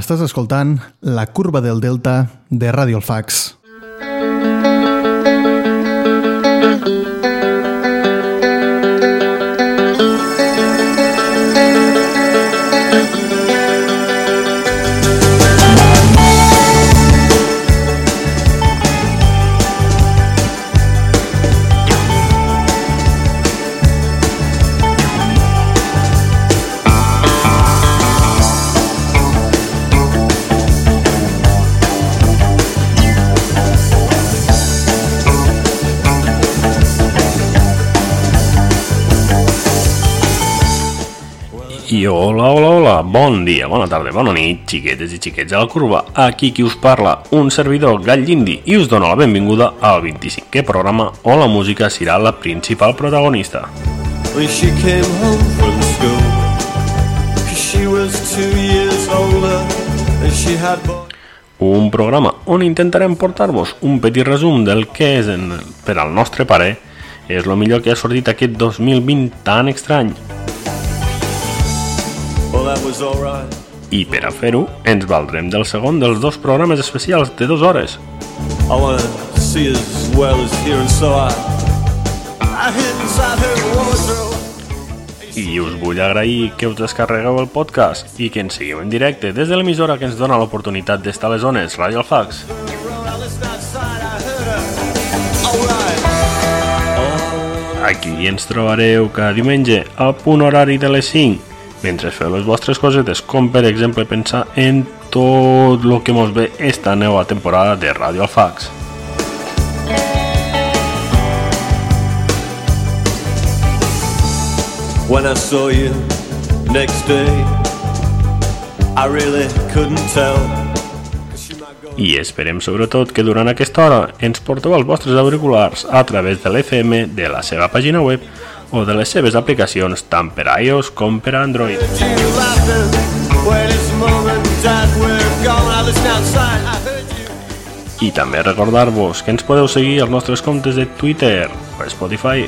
Estàs escoltant La curva del delta de Radio Alfax. I hola, hola, hola, bon dia, bona tarda, bona nit, xiquetes i xiquets de la curva. Aquí qui us parla, un servidor gall indi, i us dono la benvinguda al 25è programa on la música serà la principal protagonista. when she came home from school. she was two years older and she had. Un programa on intentarem portar-vos un petit resum del que és, en, per al nostre pare, és el millor que ha sortit aquest 2020 tan estrany. I per a fer-ho, ens valdrem del segon dels dos programes especials de dues hores, I wanna see as well as hear, and so I, I hid inside her wardrobe. I us vull agrair que us descarregueu el podcast i que ens seguiu en directe des de l'emissora que ens dona l'oportunitat d'estar a les zones, Radio Alfax. Aquí ens trobareu cada diumenge al punt horari de les 5 mentre feu les vostres cosetes, com per exemple pensar en tot el que mos ve esta nova temporada de Radio Alfax. When I saw you next day, I really couldn't tell. I esperem sobretot que durant aquesta hora ens porteu els vostres auriculars a través de l'FM de la seva pàgina web o de les seves aplicacions tant per iOS com per Android. I també recordar-vos que ens podeu seguir als nostres comptes de Twitter o Spotify.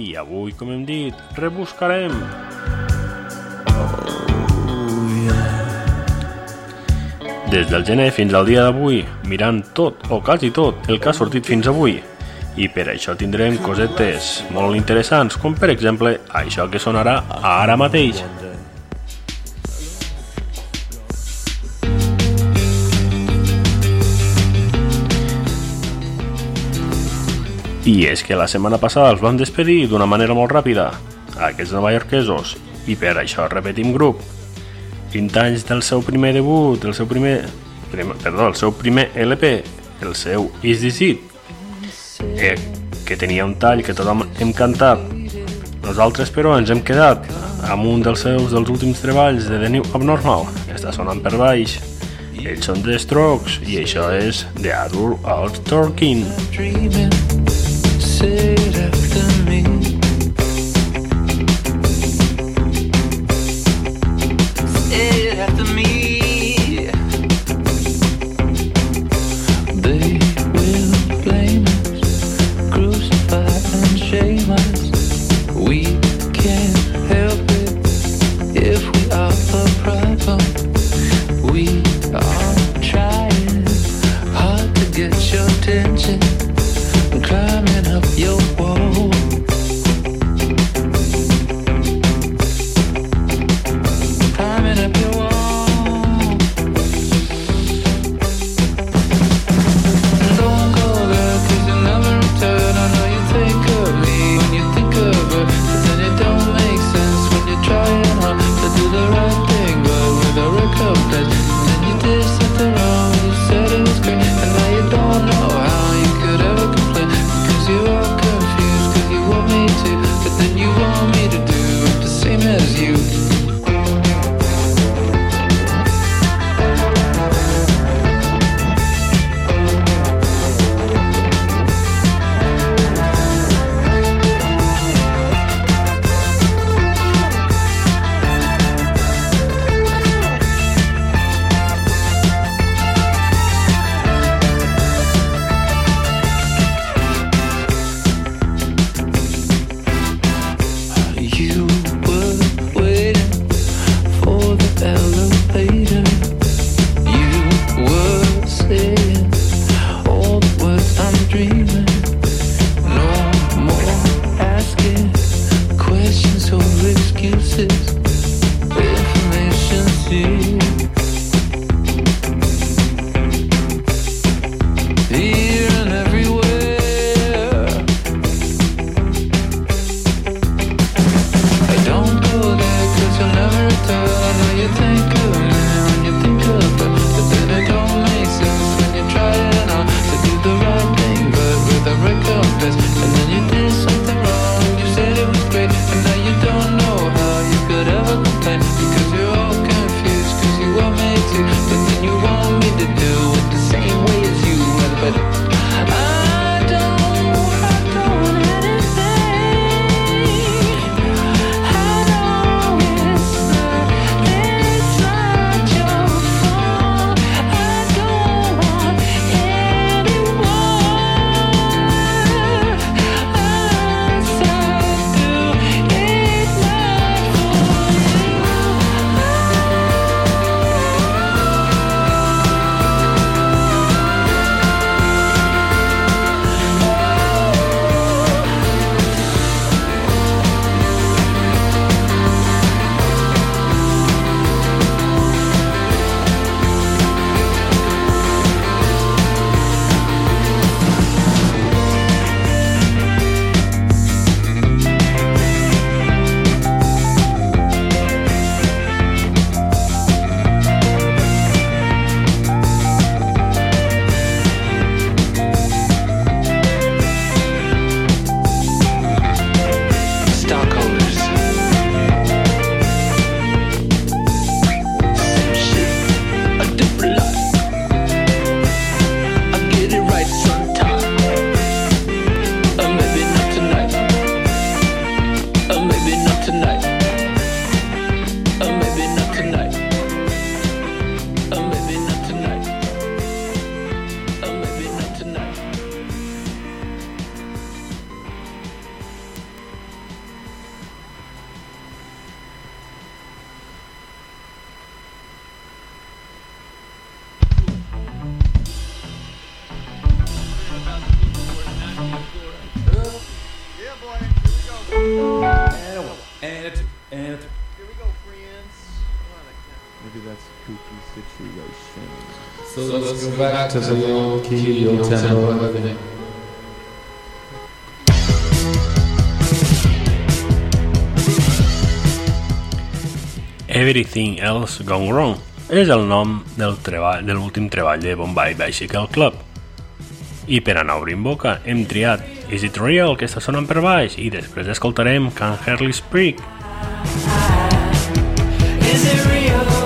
I avui, com hem dit, rebuscarem. Des del gener fins al dia d'avui, mirant tot o quasi tot el que ha sortit fins avui. I per això tindrem cosetes molt interessants, com per exemple això que sonarà ara mateix. I és que la setmana passada els vam despedir d'una manera molt ràpida, aquests novaiorquesos, i per això repetim grup. 20 anys del seu primer debut, del seu primer, primer perdó, el seu primer LP, el seu Is This It, eh, que tenia un tall que tothom hem cantat. Nosaltres, però, ens hem quedat amb un dels seus dels últims treballs de The New Abnormal, està sonant per baix. Ells són The Strokes i això és The Adult Out Talking. dreaming. T Yoktan'ın ödülü. Everything Else Gone Wrong és el nom del treball, de l'últim treball de Bombay Bicycle Club. I per anar obrint boca hem triat Is It Real, que està sonant per baix, i després escoltarem Can Hardly Speak. Is it real?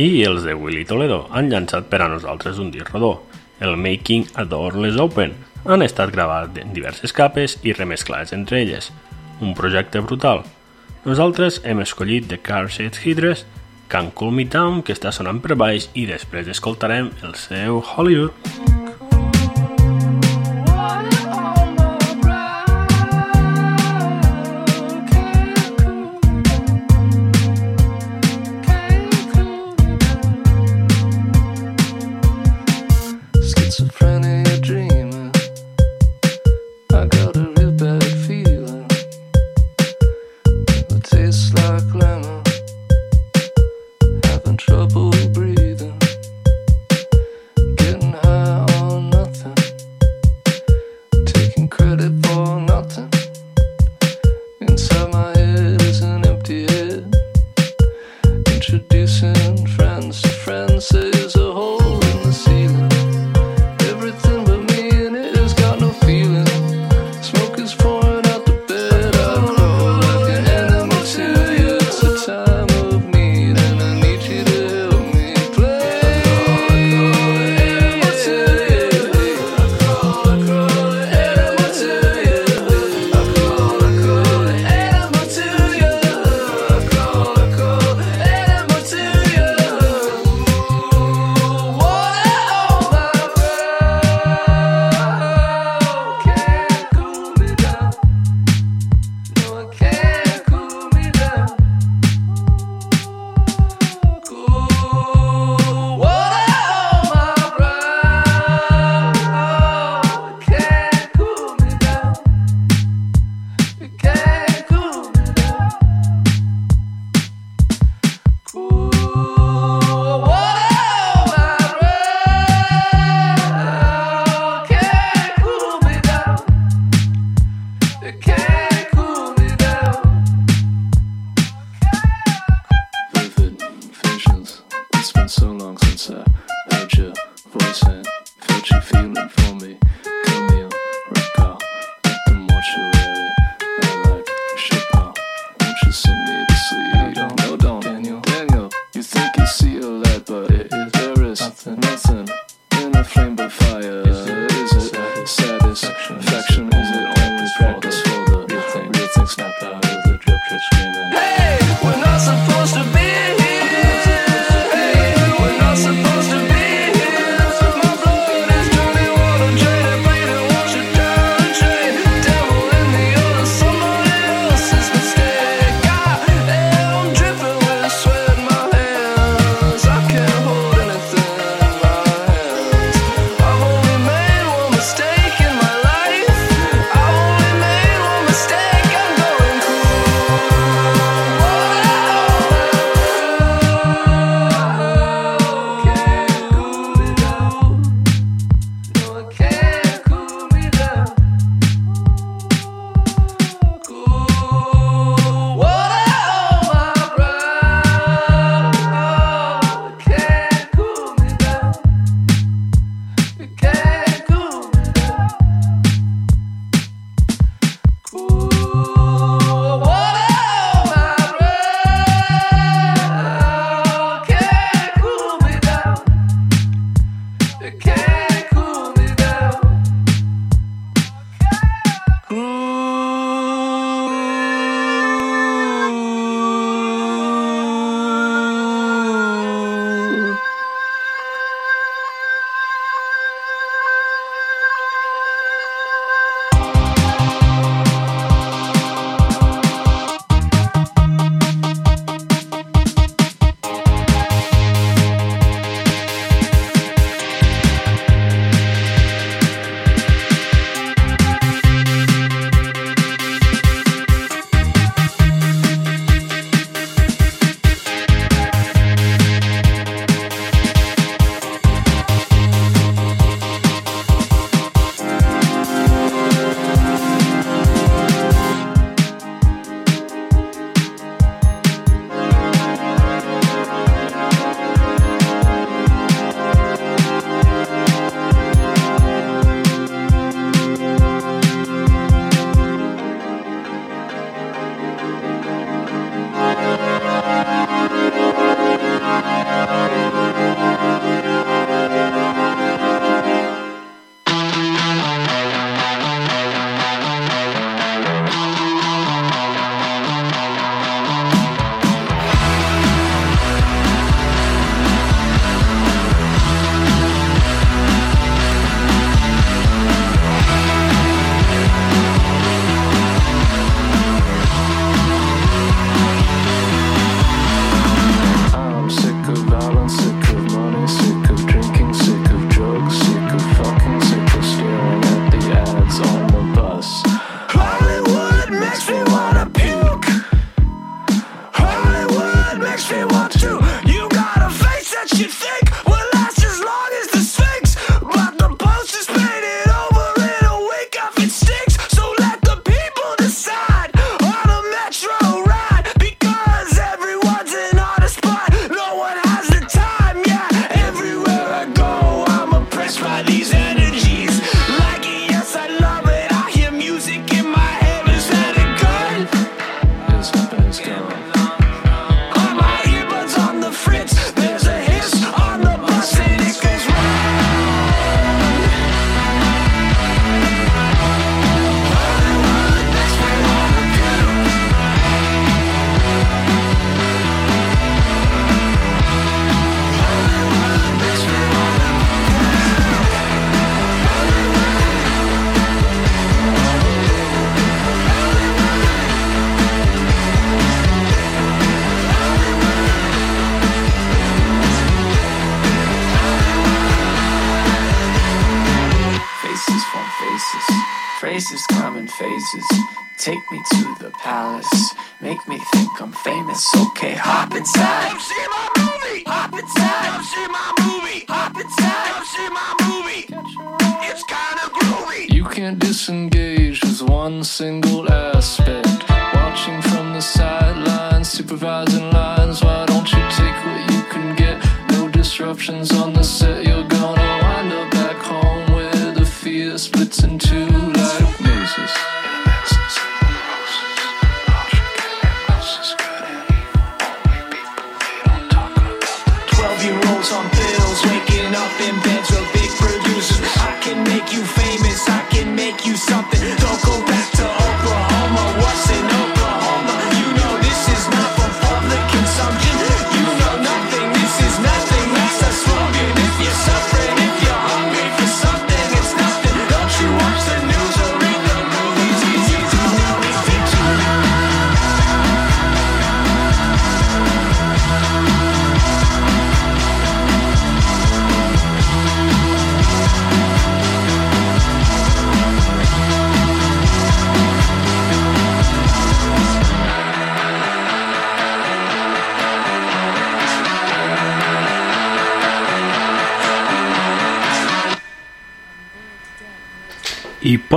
I els de Willy Toledo han llançat per a nosaltres un disc rodó, el Making a Doorless Open. Han estat gravats en diverses capes i remesclats entre elles. Un projecte brutal. Nosaltres hem escollit The Car Seat Hydres, Can Cool Me Down, que està sonant per baix, i després escoltarem el seu Hollywood. Schizophrenia what you're feeling for.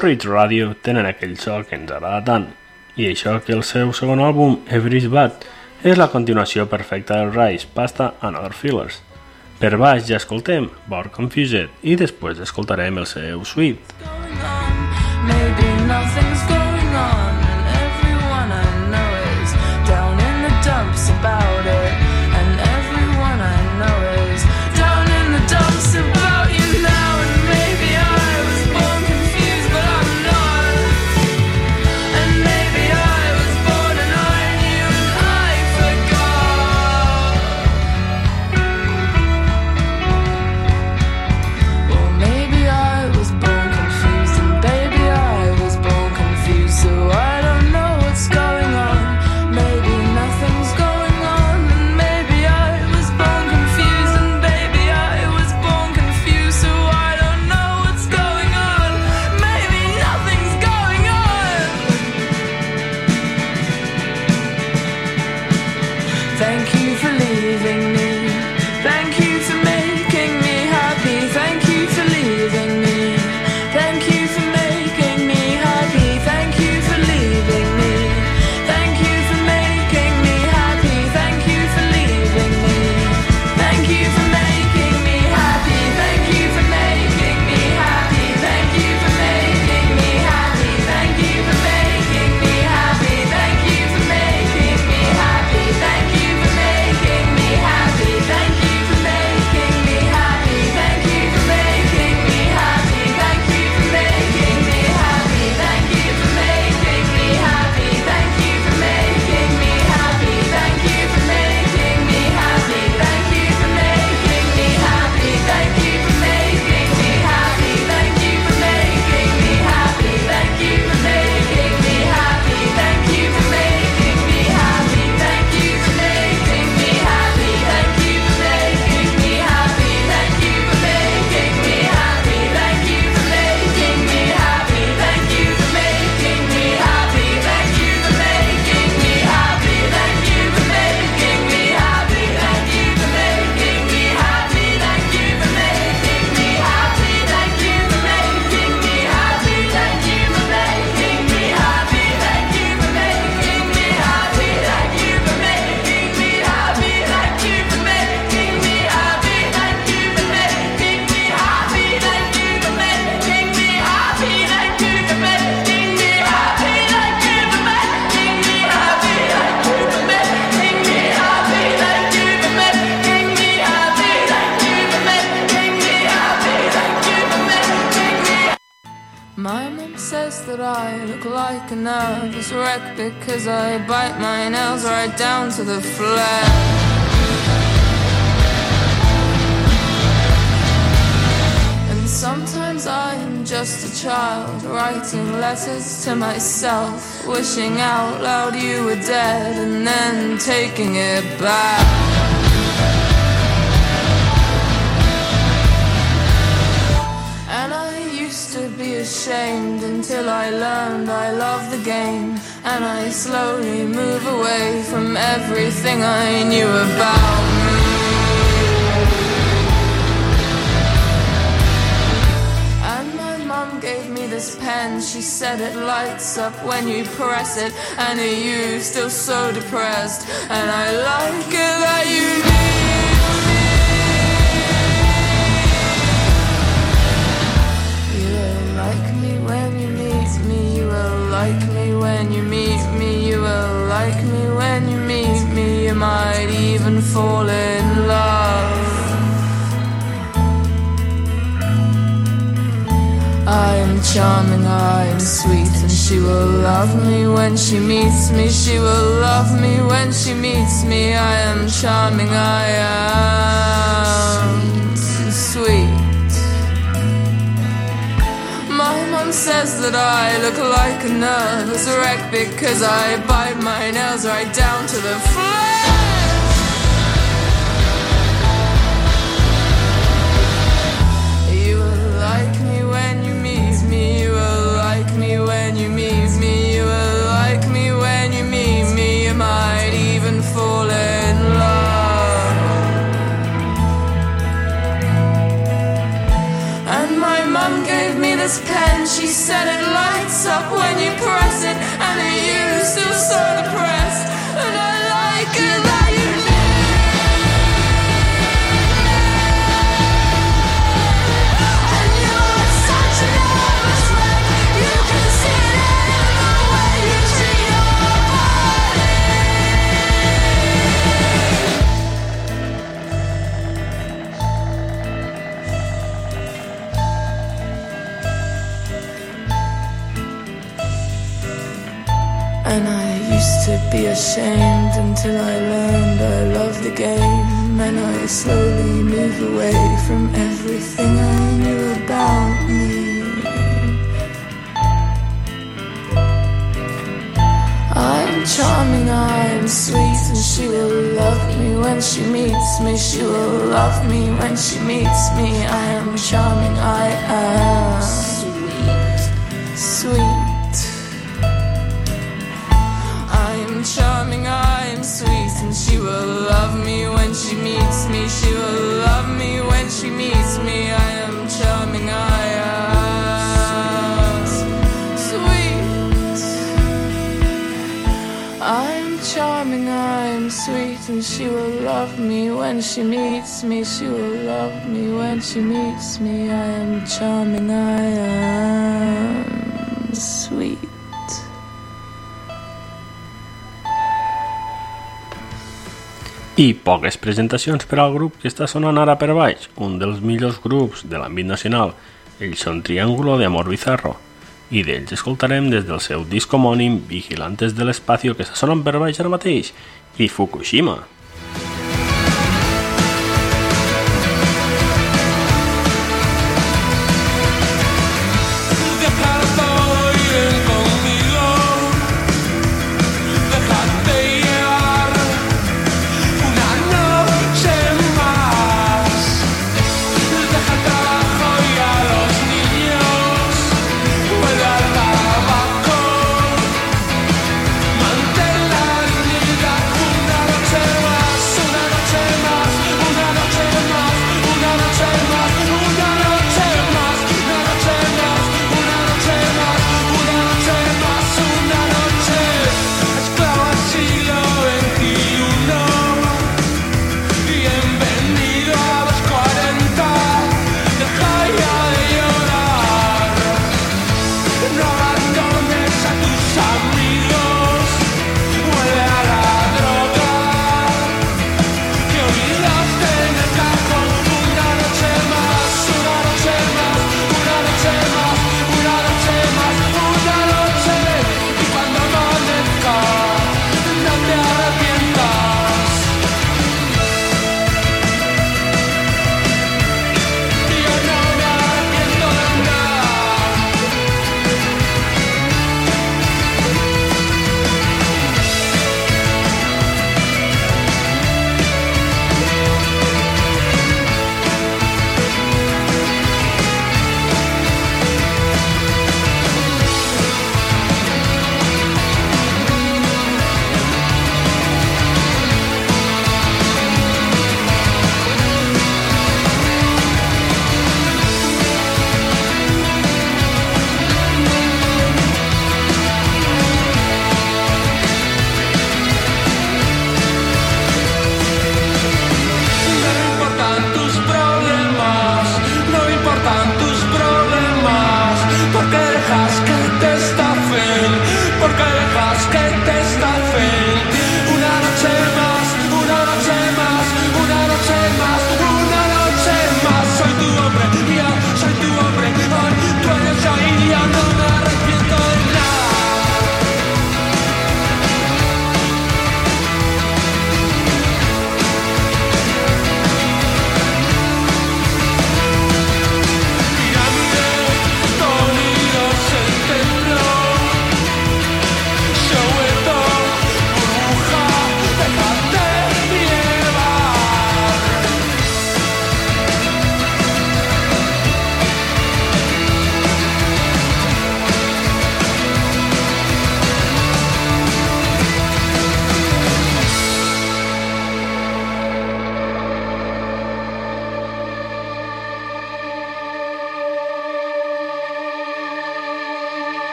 Porridge Radio tenen aquell so que ens agrada tant, i això que el seu segon àlbum, Every's Bad, és la continuació perfecta del Rice, Pasta and Other Fillers. Per baix ja escoltem Born Confused i després escoltarem el seu Sweet. Maybe nothing it. And are you still so depressed? And I like will love me when she meets me. She will love me when she meets me. I am charming, I am sweet. My mom says that I look like a nervous wreck because I bite my nails right down to the flesh. This pen. She said it lights up when you press it. And you still so depressed? And I used to be ashamed until I learned I love the game. And I slowly move away from everything I knew about me. I'm charming, I'm sweet, and she will love me when she meets me. She will love me when she meets me. I am charming, I am sweet, sweet. Charming, I'm sweet, and she will love me when she meets me. She will love me when she meets me. I am charming, I am sweet. I'm charming, I'm sweet, and she will love me when she meets me. She will love me when she meets me. I am charming, I am sweet. I poques presentacions per al grup que està sonant ara per baix, un dels millors grups de l'àmbit nacional. Ells són Triángulo de Amor Bizarro. I d'ells escoltarem des del seu disc homònim Vigilantes de l'Espacio que està sonant per baix ara mateix i Fukushima.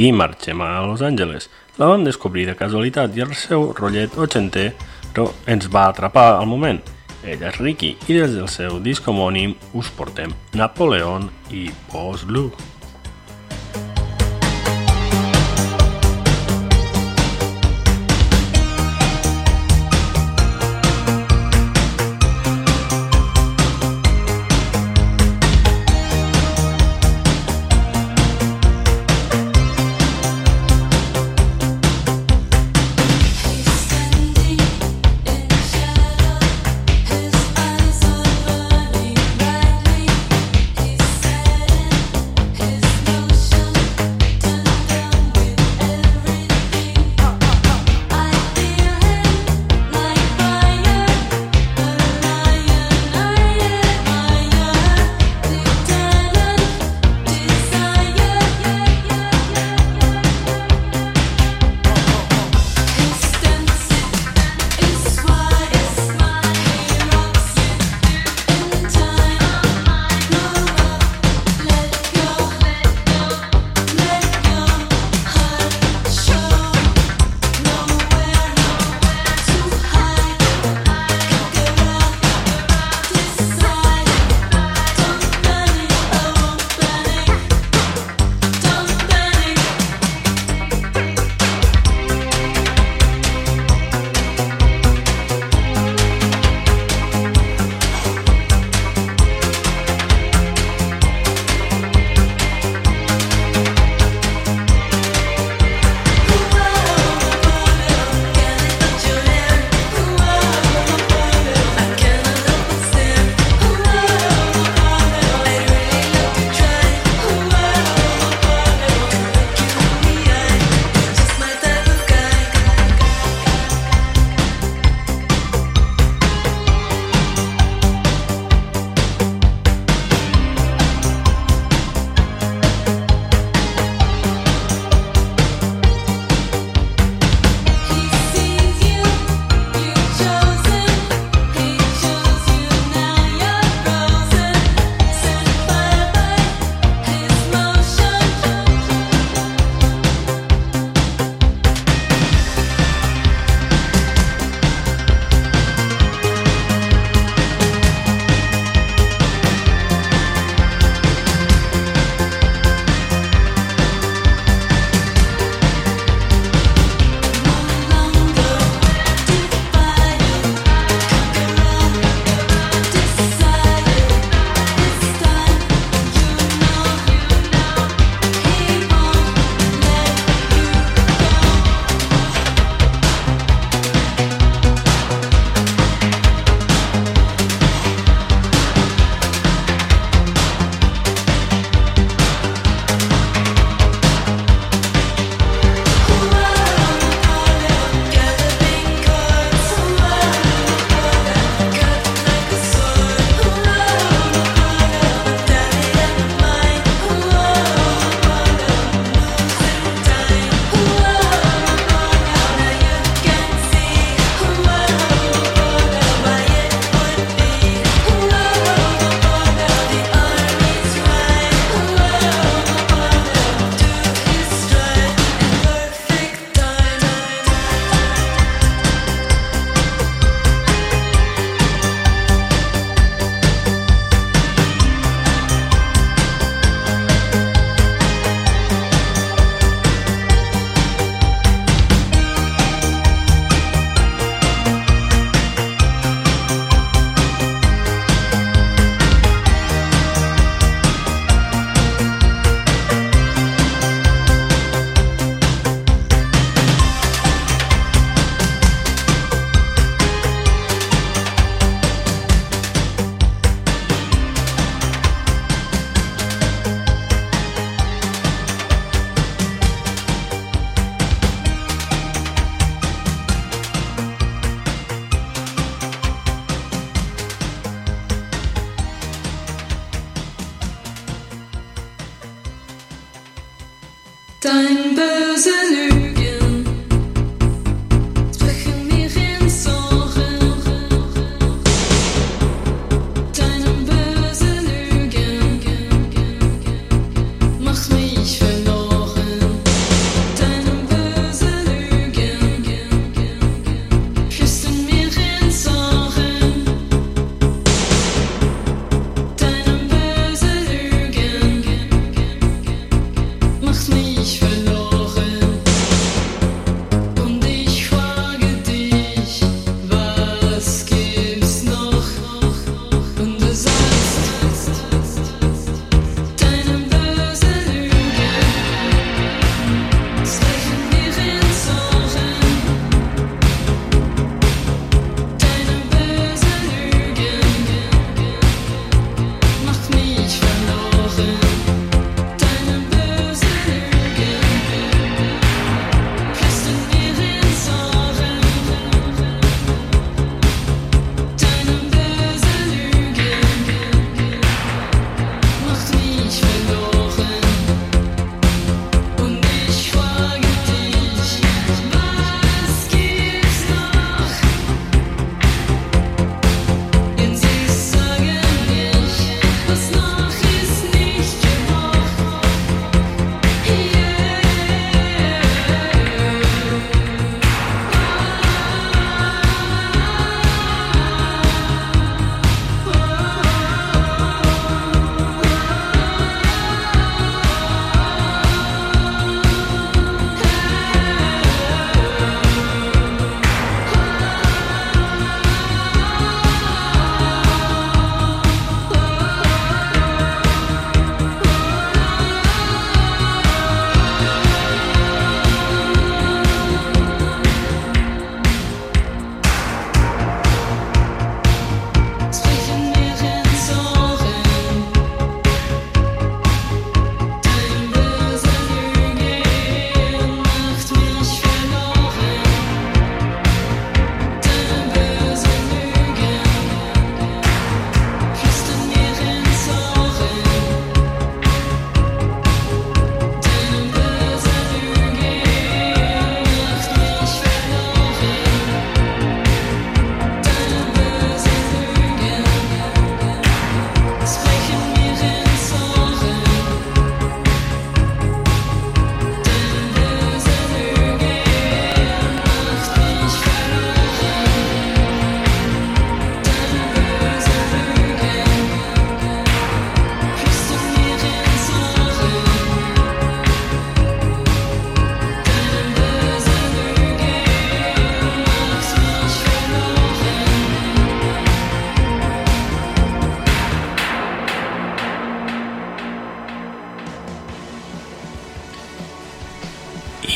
I marxem a Los Angeles. La vam descobrir de casualitat i el seu rotllet ochenter però ens va atrapar al moment. Ella és Ricky i des del seu disc homònim us portem Napoleon i Boss Blue.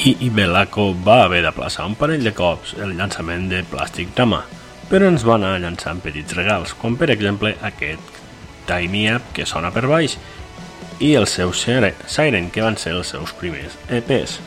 I Ibelaco va haver d'aplaçar un parell de cops el llançament de plàstic de mà, però ens va anar llançant petits regals, com per exemple aquest Tiny Up que sona per baix i el seu Sire- Siren, que van ser els seus primers EPs.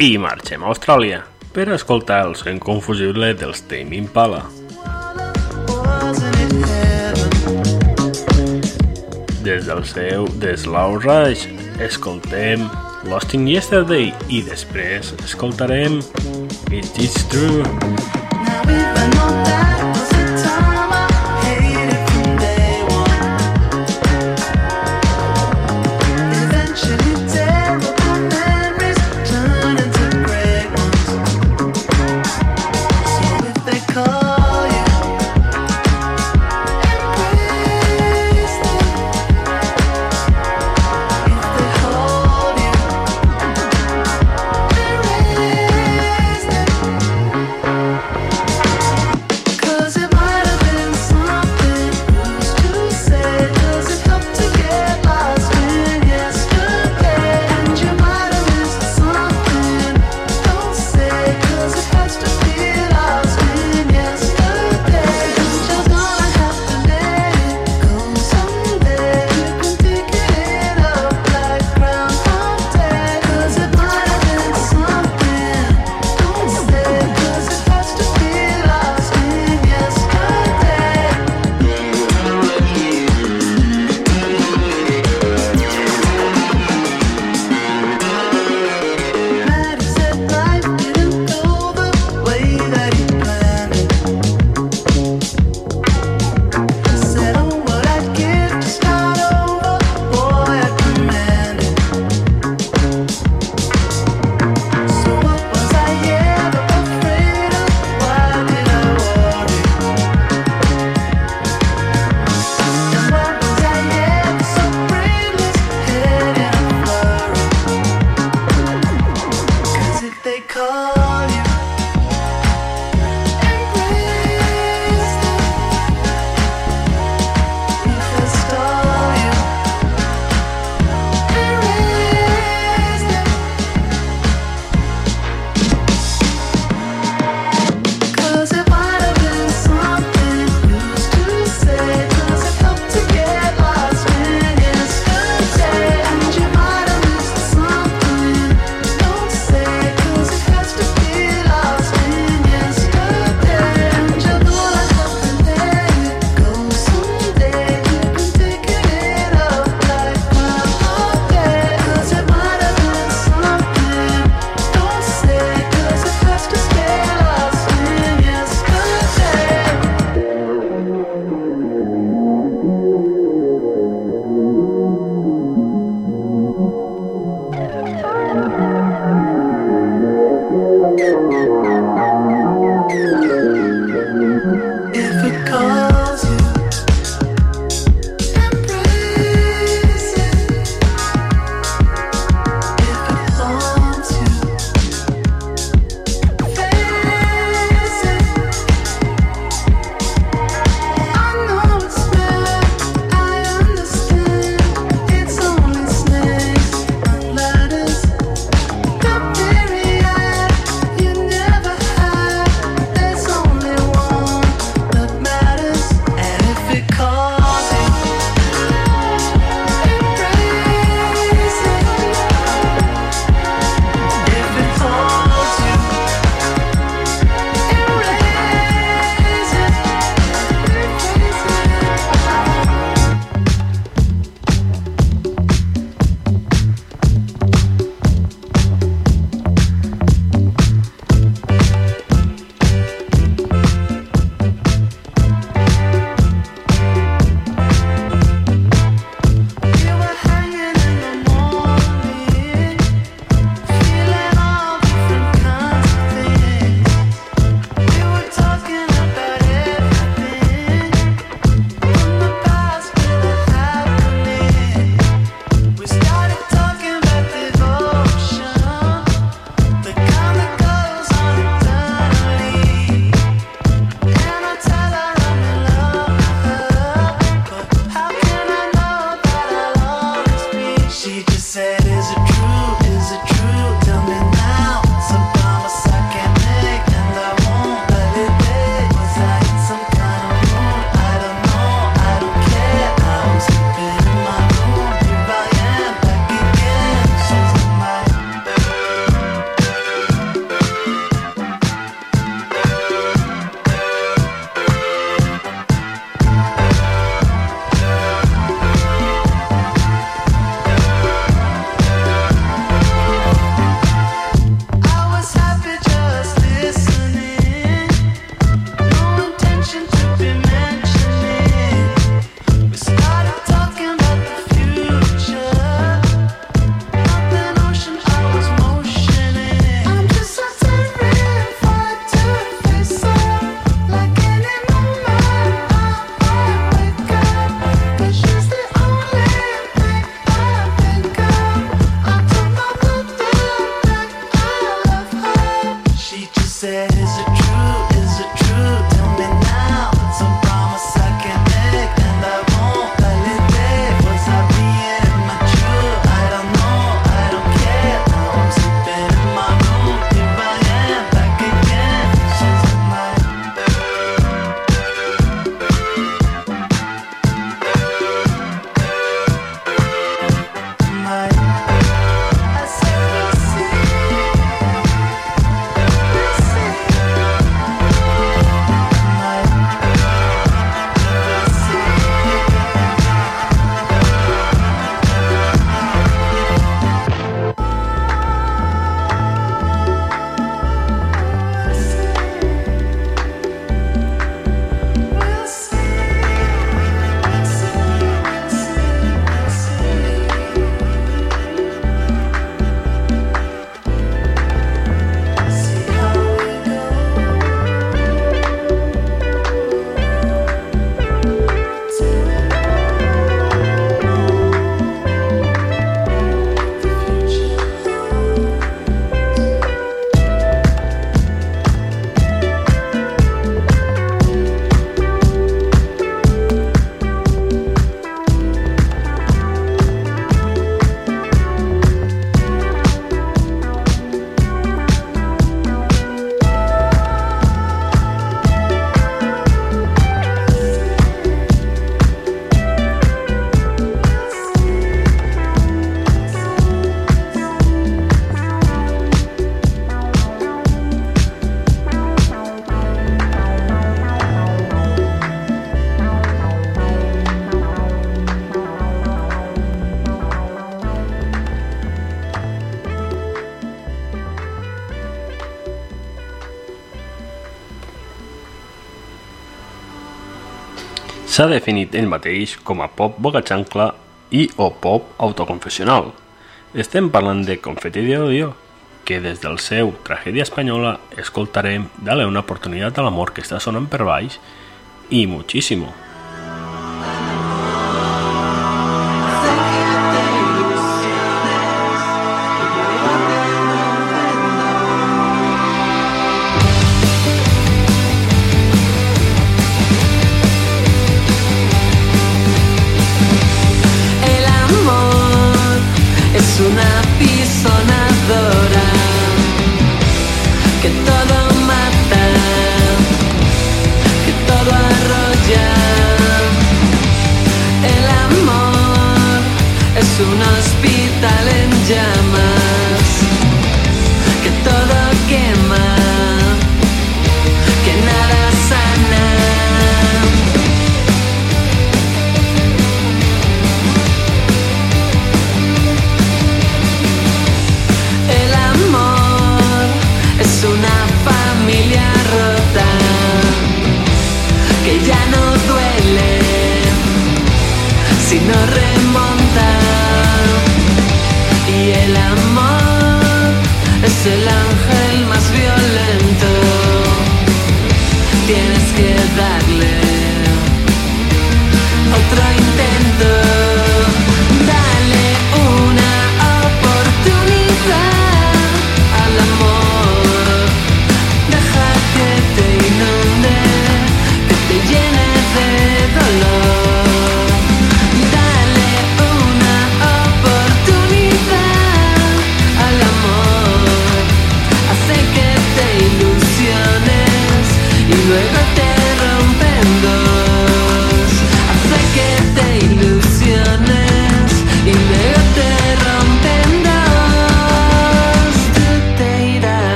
I marxem a Austràlia per escoltar el so inconfusible dels Tame Impala. Des del seu The Slow Rush escoltem Lost in Yesterday i després escoltarem It Is True. Call S'ha definit ell mateix com a pop bocachancla i o pop autoconfessional. Estem parlant de Confetti Odio, que des del seu Tragèdia Espanyola escoltarem Dale una oportunitat a l'amor que està sonant per baix i Muchísimo.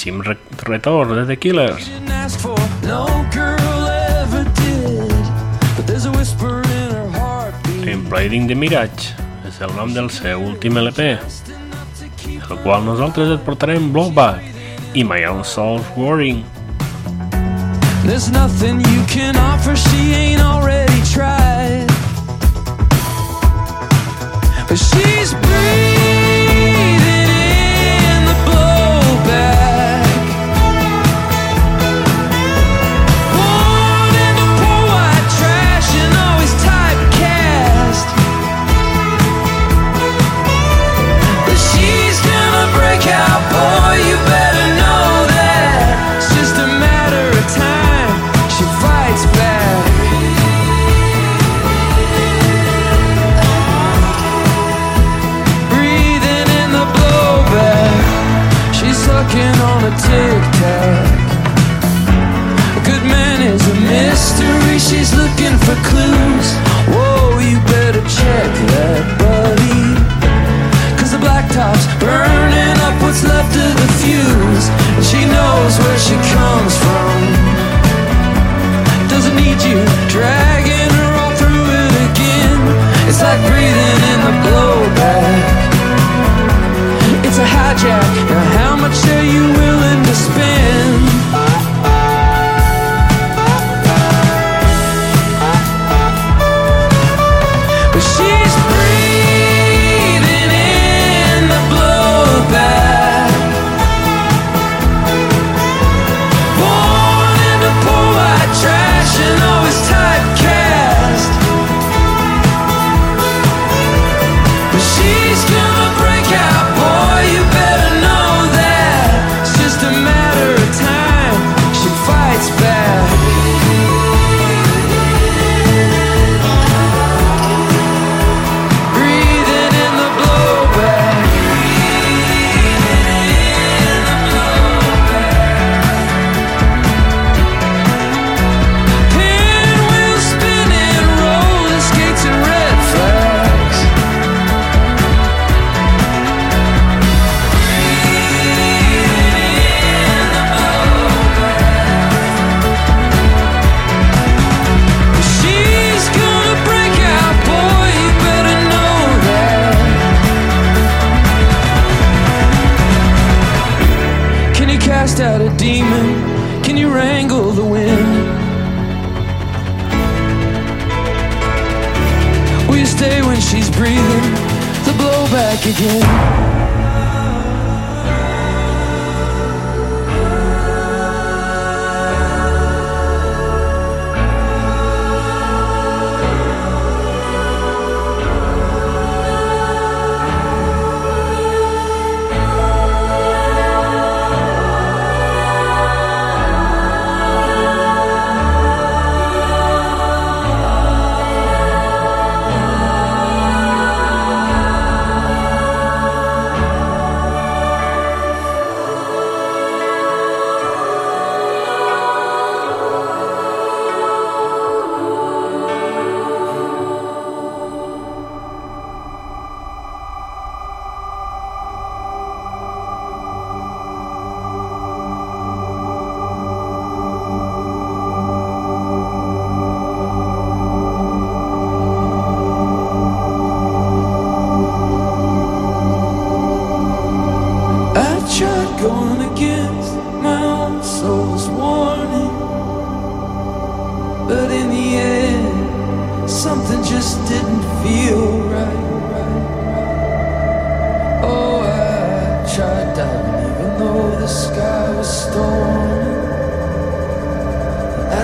merecidíssim re retorn de The Killers. Templating the Mirage és el nom del seu últim LP, el qual nosaltres et portarem Blowback i My Own Soul's Warring. There's nothing you can offer. She ain't already tried. But she's breathing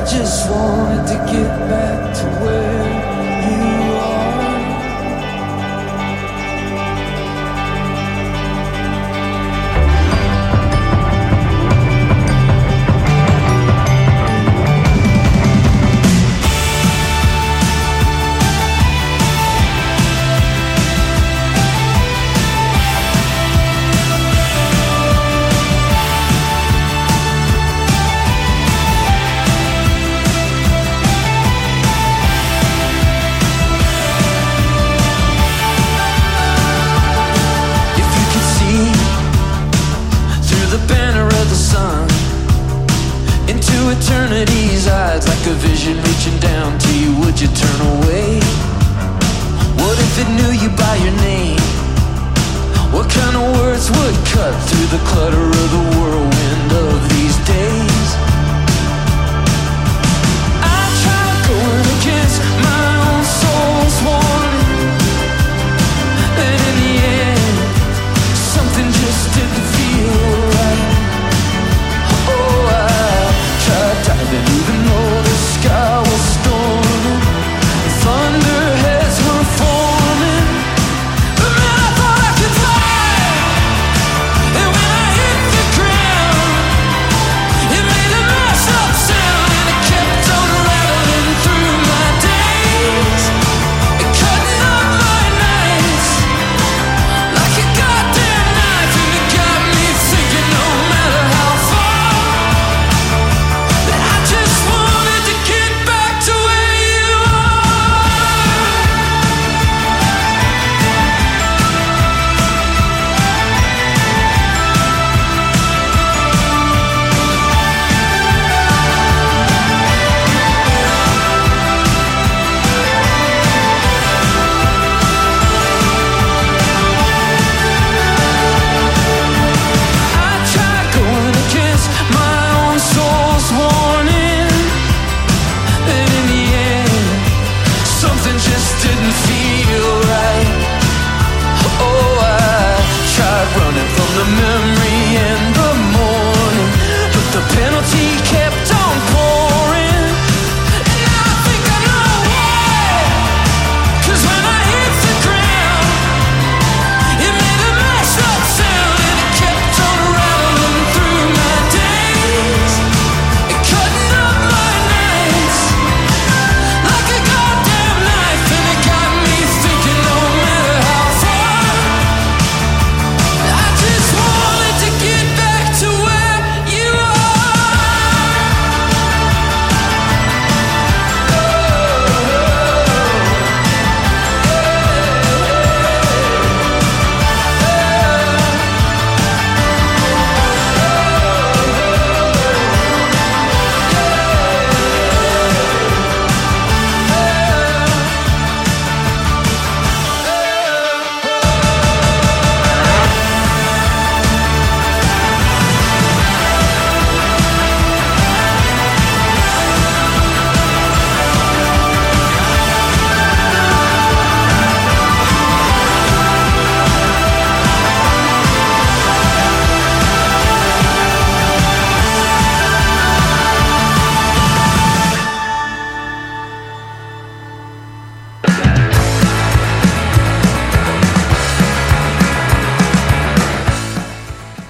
just wanted to get back to where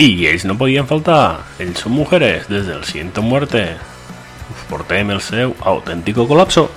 Y ells no podían faltar, ells son mujeres desde el Siento Muerte. Us portem el seu autèntico col·lapso.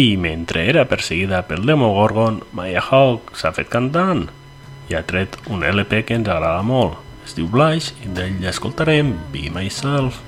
I mentre era perseguida pel Demogorgon, Maya Hawk s'ha fet cantant i ha tret un LP que ens agrada molt. Es diu Blush i d'ell escoltarem Be Myself.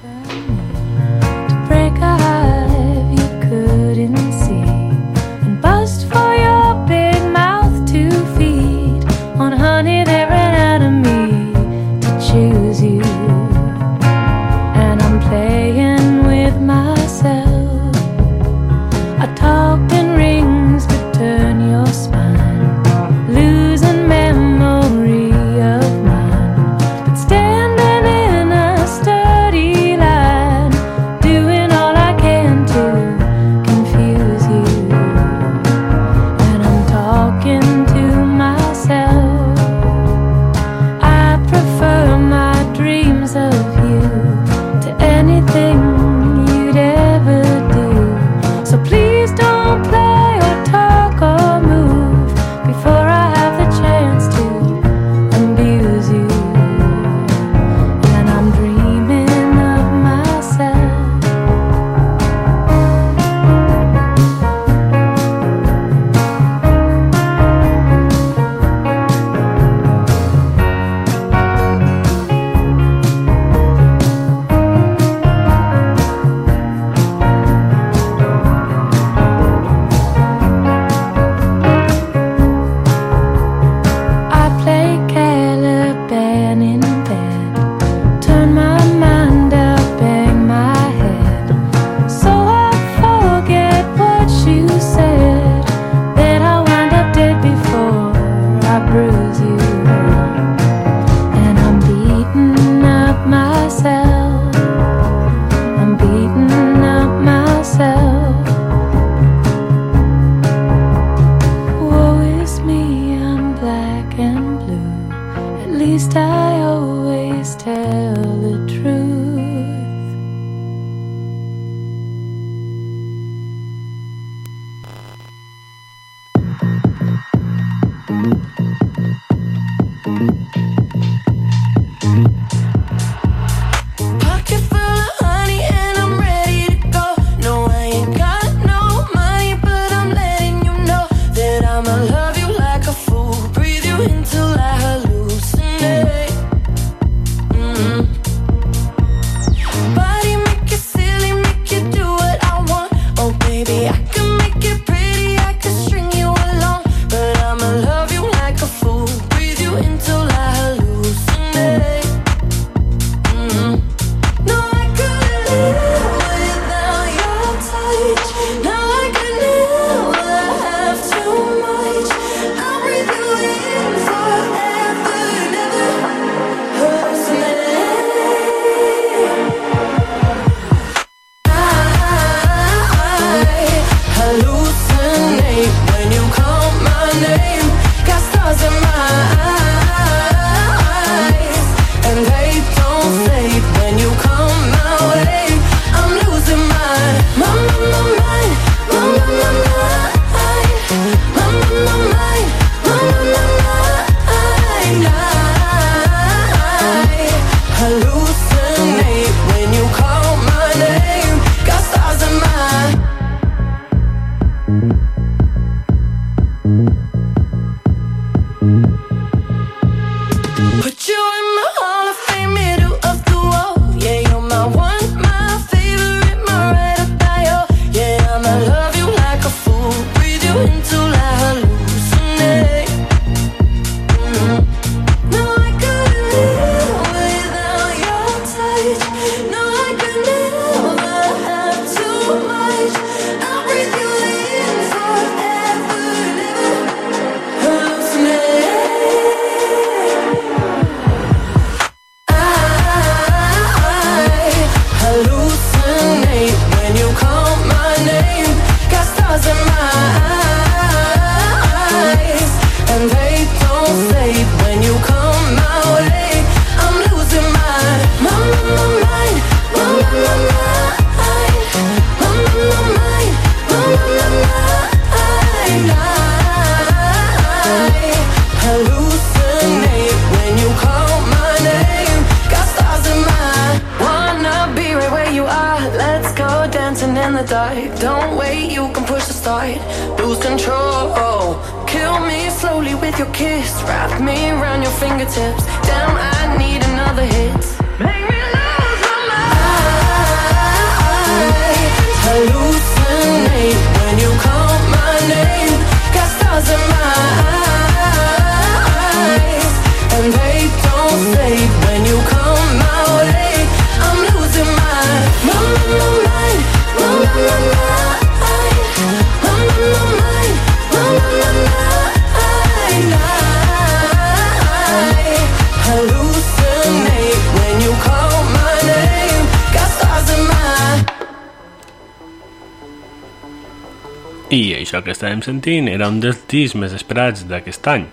sentint era un dels discs més esperats d'aquest any,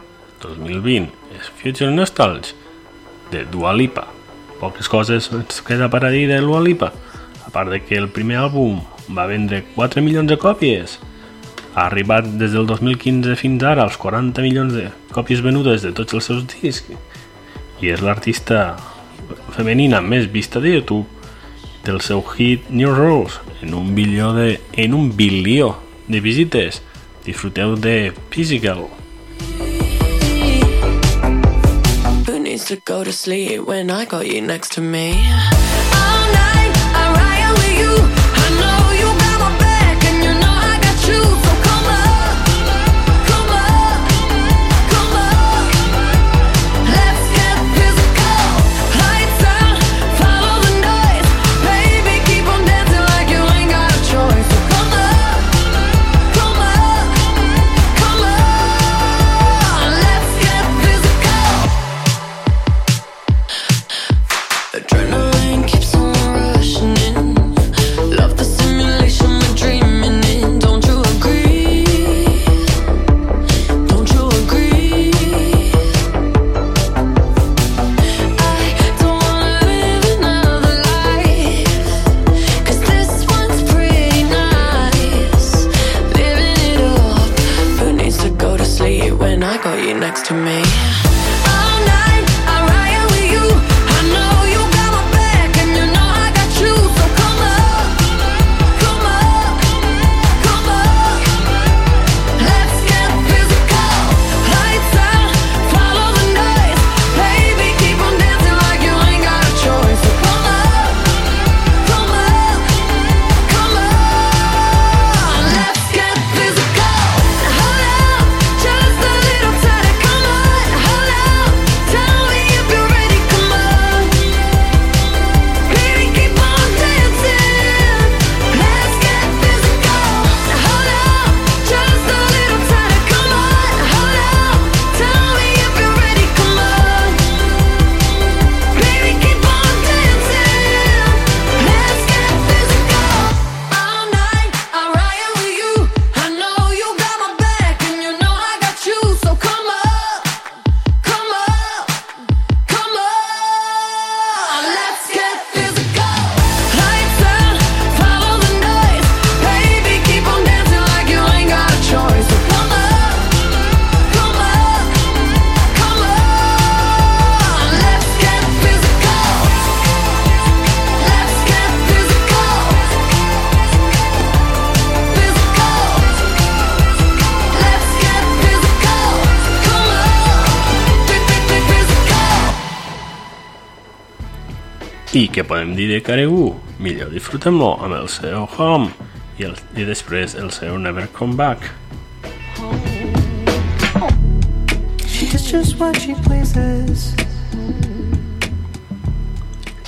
2020, és Future Nostalgia, de Dua Lipa. Poques coses ens queda per a dir de Dua Lipa, a part de que el primer àlbum va vendre 4 milions de còpies, ha arribat des del 2015 fins ara als 40 milions de còpies venudes de tots els seus discs i és l'artista femenina més vista de YouTube del seu hit New Rules en un bilió de, en un bilió de visites disfruteu de Physical. Who needs to go to sleep when I got you next to me? què podem dir de Caribou? Millor disfrutem-lo amb el seu Home i, el, i després el seu Never Come Back. Just what she pleases.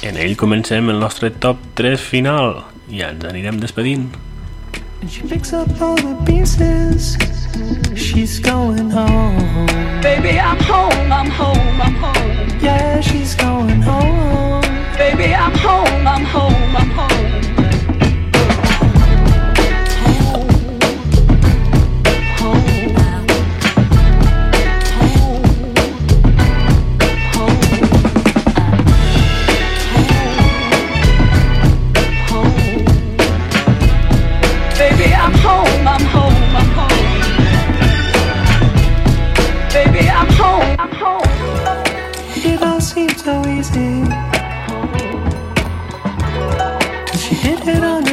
En ell comencem el nostre top 3 final i ens anirem despedint. And she picks up all the pieces. She's going home. Baby, I'm home, I'm home, I'm home. Yeah, she's going home. baby, I'm home, I'm home, I'm home. hit it on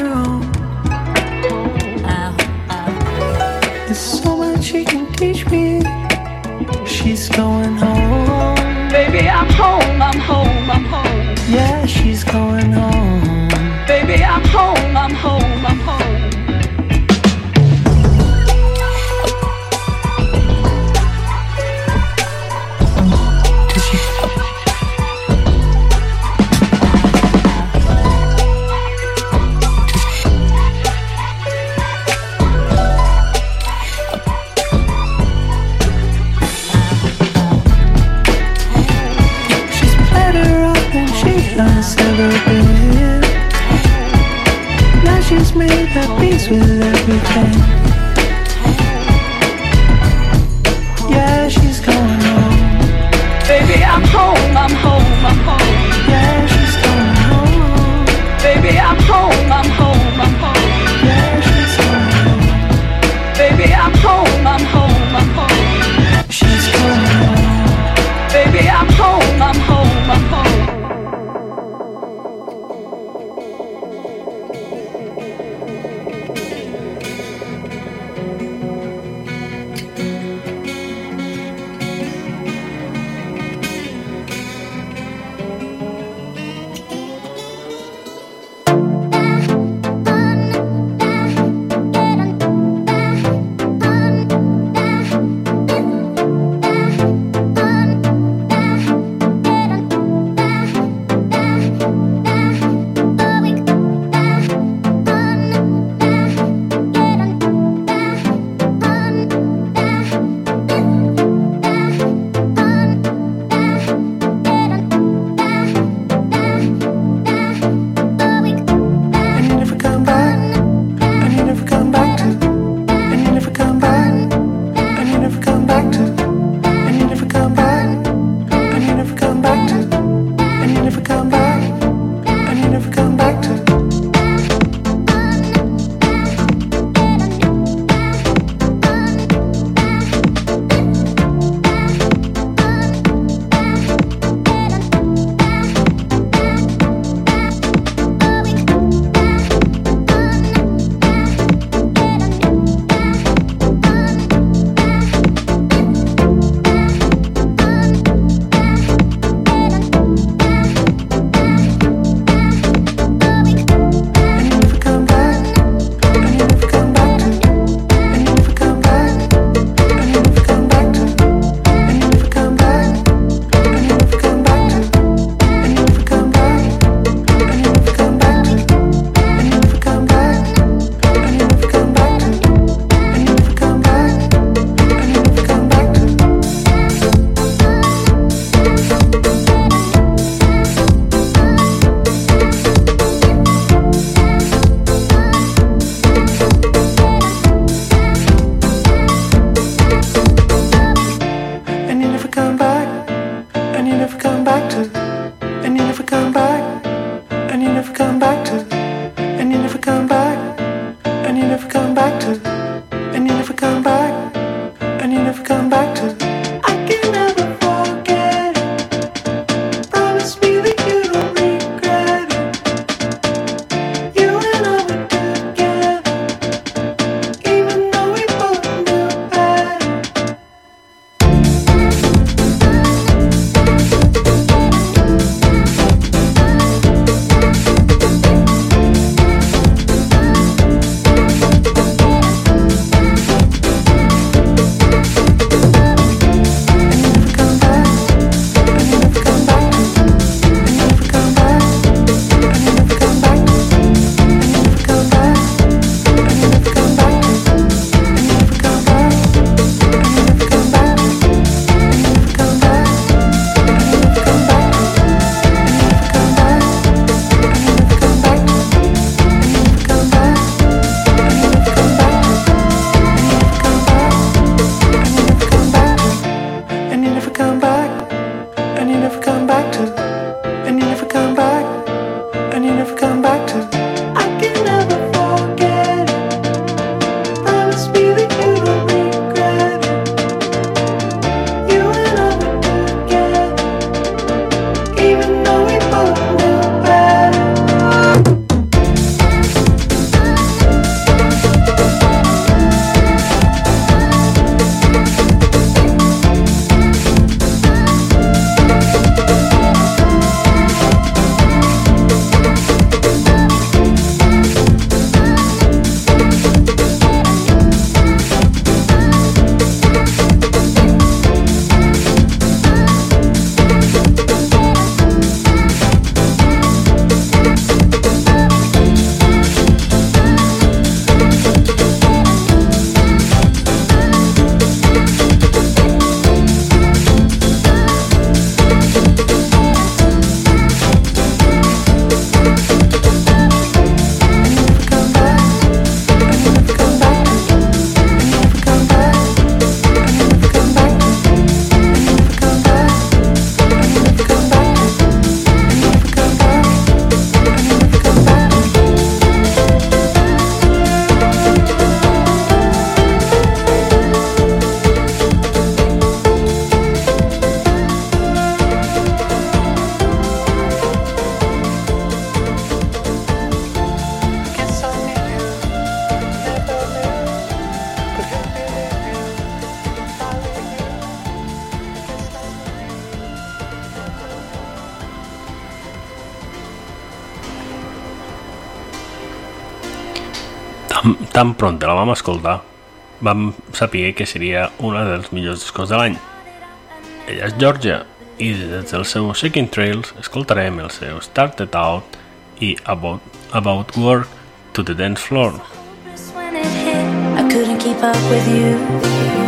tan pront la vam escoltar, vam saber que seria una dels millors discos de l'any. Ella és Georgia, i des del seu Shaking Trails escoltarem el seu Start It Out i About, About Work to the Dance Floor. I couldn't keep up with you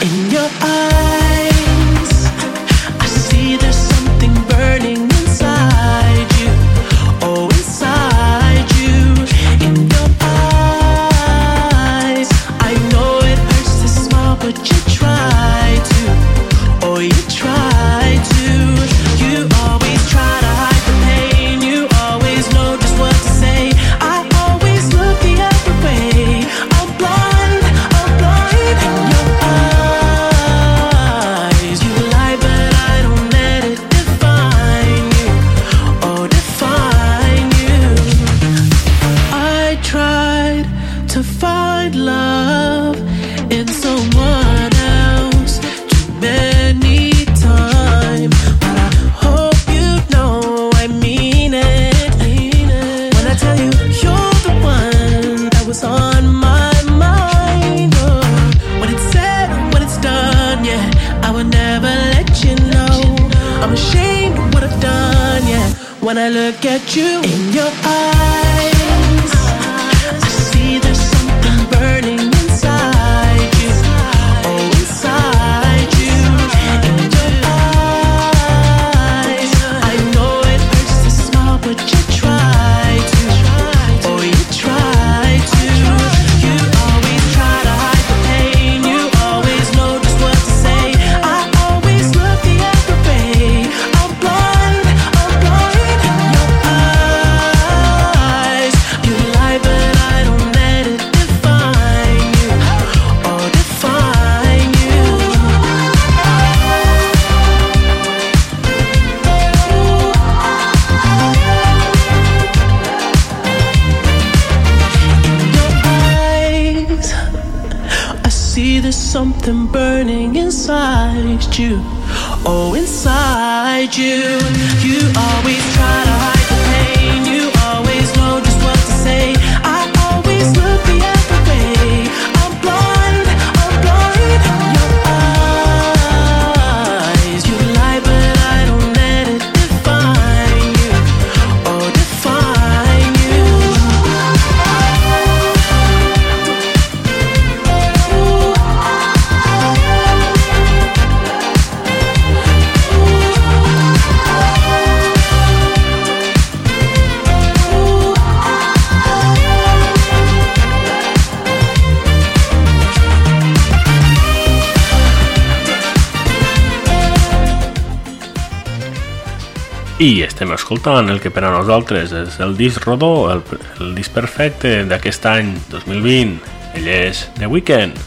escoltant el que per a nosaltres és el disc rodó, el, el disc perfecte d'aquest any 2020. Ell és The Weeknd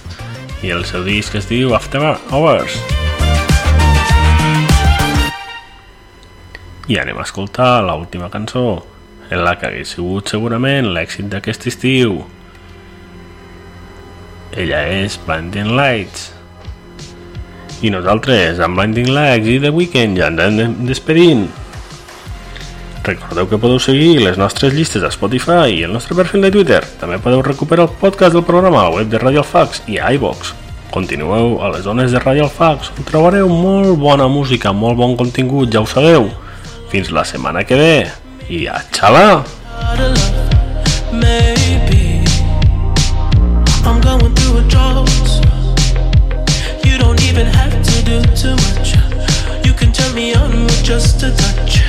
i el seu disc es diu After Hours. I anem a escoltar l'última cançó, en la que hagués sigut segurament l'èxit d'aquest estiu. Ella és Blinding Lights. I nosaltres, amb Blinding Lights i The Weeknd, ja ens anem despedint. Recordeu que podeu seguir les nostres llistes a Spotify i el nostre perfil de Twitter. També podeu recuperar el podcast del programa a la web de Radio Alfax i a iVox. Continueu a les zones de Radio Alfax, on trobareu molt bona música, molt bon contingut, ja ho sabeu. Fins la setmana que ve i a xala! Even have to do too much. You can turn me on with just a touch,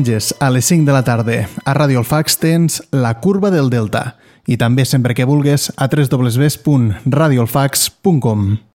Diumenges a les 5 de la tarda a Radio Alfax tens La Curva del Delta i també sempre que vulgues a www.radioalfax.com.